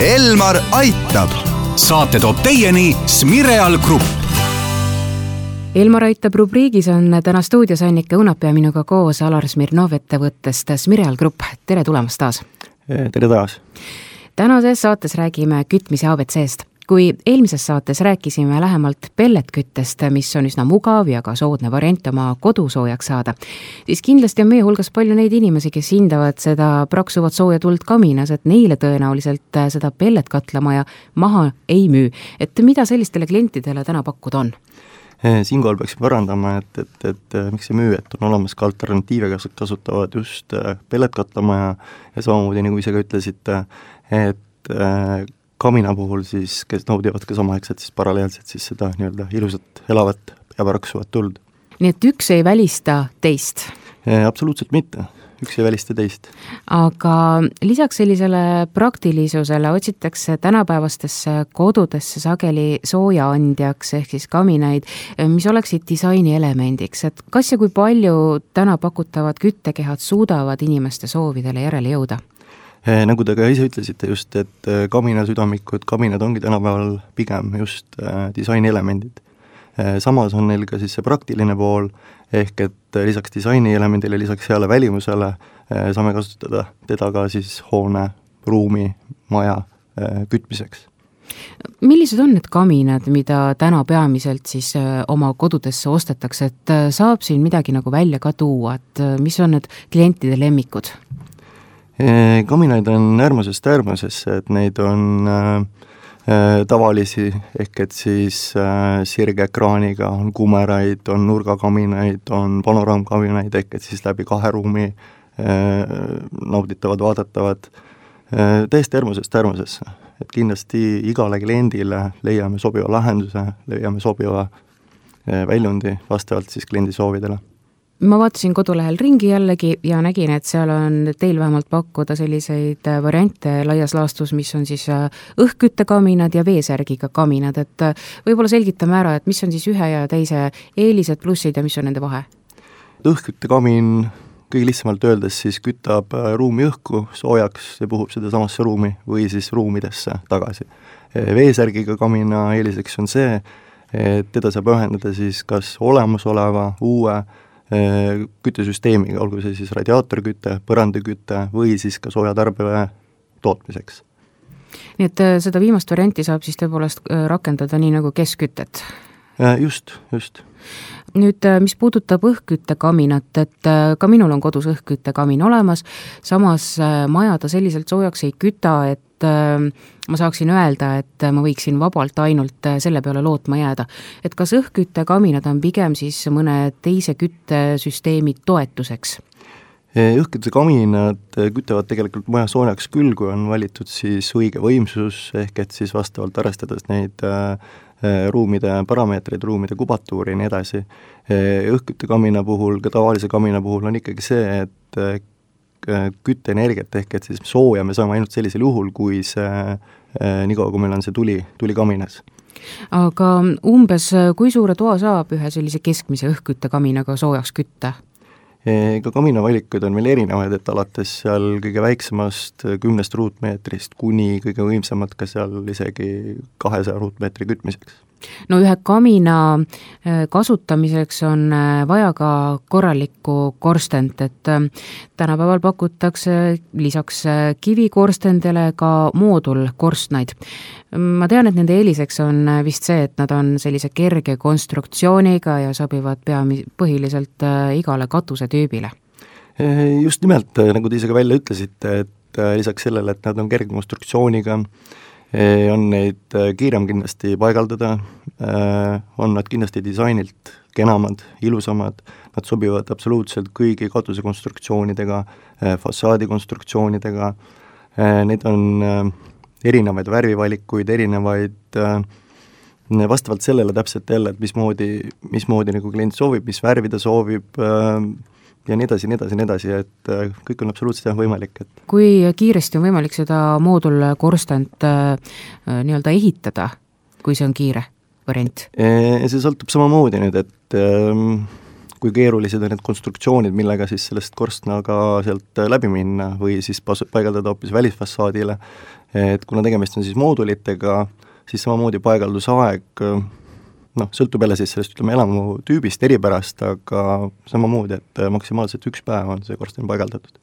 Elmar aitab. saate toob teieni Smireal Grupp. Elmar aitab rubriigis on täna stuudios Annika Õunap ja minuga koos Alar Smirnov ettevõttest Smireal Grupp, tere tulemast taas! tere taas! tänases saates räägime kütmise abc-st kui eelmises saates rääkisime lähemalt pelletküttest, mis on üsna mugav ja ka soodne variant oma kodu soojaks saada, siis kindlasti on meie hulgas palju neid inimesi, kes hindavad seda praksuvat sooja tuld kaminas, et neile tõenäoliselt seda pelletkatlamajja maha ei müü. et mida sellistele klientidele täna pakkuda on? Eh, siinkohal peaksin parandama, et, et, et miks ei müü, et on olemas ka alternatiive, kes kasutavad just eh, pelletkatlamajja ja samamoodi, nagu ise ka ütlesite, et kamina puhul siis, kes naudivad ka samaaegselt siis paralleelselt siis seda nii-öelda ilusat elavat ja paraksuvat tuld. nii et üks ei välista teist? absoluutselt mitte, üks ei välista teist. aga lisaks sellisele praktilisusele otsitakse tänapäevastesse kodudesse sageli soojaandjaks ehk siis kaminaid, mis oleksid disainielemendiks, et kas ja kui palju täna pakutavad küttekehad suudavad inimeste soovidele järele jõuda? Eh, nagu te ka ise ütlesite just, et eh, kaminasüdamikud, kaminad ongi tänapäeval pigem just äh, disainielemendid. Samas on neil ka siis see praktiline pool, ehk et lisaks disainielemendile, lisaks heale välimusele saame kasutada teda ka siis hoone, ruumi, maja kütmiseks millised on need kaminad, mida täna peamiselt siis oma kodudesse ostetakse, et saab siin midagi nagu välja ka tuua, et mis on need klientide lemmikud? Kaminaid on äärmusest äärmusesse, et neid on äh, äh, tavalisi, ehk et siis äh, sirgeekraaniga, on kumeraid, on nurgakaminaid, on panoraamkaminaid, ehk et siis läbi kahe ruumi äh, nauditavad, vaadatavad äh,, täiesti äärmusest äärmusesse. et kindlasti igale kliendile leiame sobiva lahenduse, leiame sobiva äh, väljundi vastavalt siis kliendi soovidele ma vaatasin kodulehel ringi jällegi ja nägin, et seal on teil vähemalt pakkuda selliseid äh, variante laias laastus, mis on siis äh, õhkküttekaminad ja veesärgiga kaminad, et äh, võib-olla selgitame ära, et mis on siis ühe ja teise eelised, plussid ja mis on nende vahe? õhkküttekamin kõige lihtsamalt öeldes siis kütab ruumi õhku soojaks ja puhub seda samasse ruumi või siis ruumidesse tagasi. veesärgiga kamina eeliseks on see, et teda saab ühendada siis kas olemasoleva, uue küttesüsteemiga, olgu see siis radiaatorküte, põrandaküte või siis ka soojatarbe tootmiseks. nii et äh, seda viimast varianti saab siis tõepoolest äh, rakendada nii nagu keskkütet? Just, just. nüüd, mis puudutab õhkküttekaminat, et ka minul on kodus õhkküttekamin olemas, samas maja ta selliselt soojaks ei küta, et ma saaksin öelda, et ma võiksin vabalt ainult selle peale lootma jääda. et kas õhkküttekaminad on pigem siis mõne teise küttesüsteemi toetuseks? õhkküttekaminad kütavad tegelikult maja soojaks küll, kui on valitud siis õige võimsus, ehk et siis vastavalt arvestades neid äh, ruumide parameetreid, ruumide kubatuuri ja nii edasi. õhkküttekamina puhul, ka tavalise kamina puhul on ikkagi see, et Äh, kütteenergiat, ehk et siis sooja me saame ainult sellisel juhul, kui see niikaua, kui meil on see tuli, tuli kaminas. aga umbes kui suure toa saab ühe sellise keskmise õhkküttekaminaga soojaks kütta? Ega kaminavalikuid on meil erinevaid, et alates seal kõige väiksemast kümnest ruutmeetrist kuni kõige võimsamad ka seal isegi kahesaja ruutmeetri kütmiseks no ühe kamina äh, kasutamiseks on äh, vaja ka korralikku korstent, et äh, tänapäeval pakutakse lisaks kivikorstendele ka moodulkorstnaid. ma tean, et nende eeliseks on vist see, et nad on sellise kerge konstruktsiooniga ja sobivad peami-, põhiliselt igale katusetüübile. just nimelt, nagu te ise ka välja ütlesite, et lisaks sellele, et nad on kerge konstruktsiooniga, on neid kiirem kindlasti paigaldada, on nad kindlasti disainilt kenamad, ilusamad, nad sobivad absoluutselt kõigi katusekonstruktsioonidega, fassaadikonstruktsioonidega, neid on erinevaid värvivalikuid, erinevaid vastavalt sellele täpselt jälle, et mismoodi, mismoodi nagu klient soovib, mis värvi ta soovib, ja nii edasi, nii edasi, nii edasi, et äh, kõik on absoluutselt jah, võimalik, et kui kiiresti on võimalik seda moodulkorstent äh, nii-öelda ehitada, kui see on kiire variant? see sõltub samamoodi nüüd, et ähm, kui keerulised on need konstruktsioonid, millega siis sellest korstnaga sealt läbi minna või siis pas-, paigaldada hoopis välisfassaadile, et kuna tegemist on siis moodulitega, siis samamoodi paigaldusaeg noh, sõltub jälle siis sellest, ütleme, elamu tüübist, eripärast, aga samamoodi, et maksimaalselt üks päev on see korsten paigaldatud.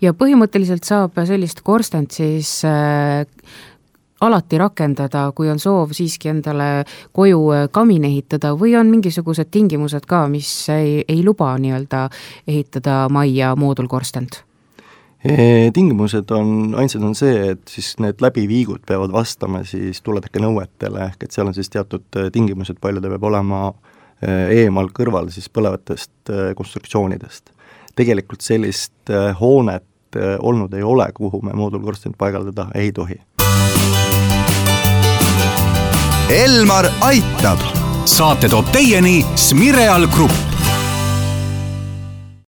ja põhimõtteliselt saab sellist korstent siis äh, alati rakendada, kui on soov siiski endale koju äh, kamin ehitada või on mingisugused tingimused ka, mis ei, ei luba nii-öelda ehitada majja moodulkorstent? Tingimused on, ainsad on see, et siis need läbiviigud peavad vastama siis tuletõkke nõuetele, ehk et seal on siis teatud äh, tingimused, palju ta peab olema äh, eemal kõrval siis põlevatest konstruktsioonidest. tegelikult sellist hoonet olnud ei ole, kuhu me moodulkorstent paigaldada ei tohi Elmar aitab. saate toob teieni Smireal Grupp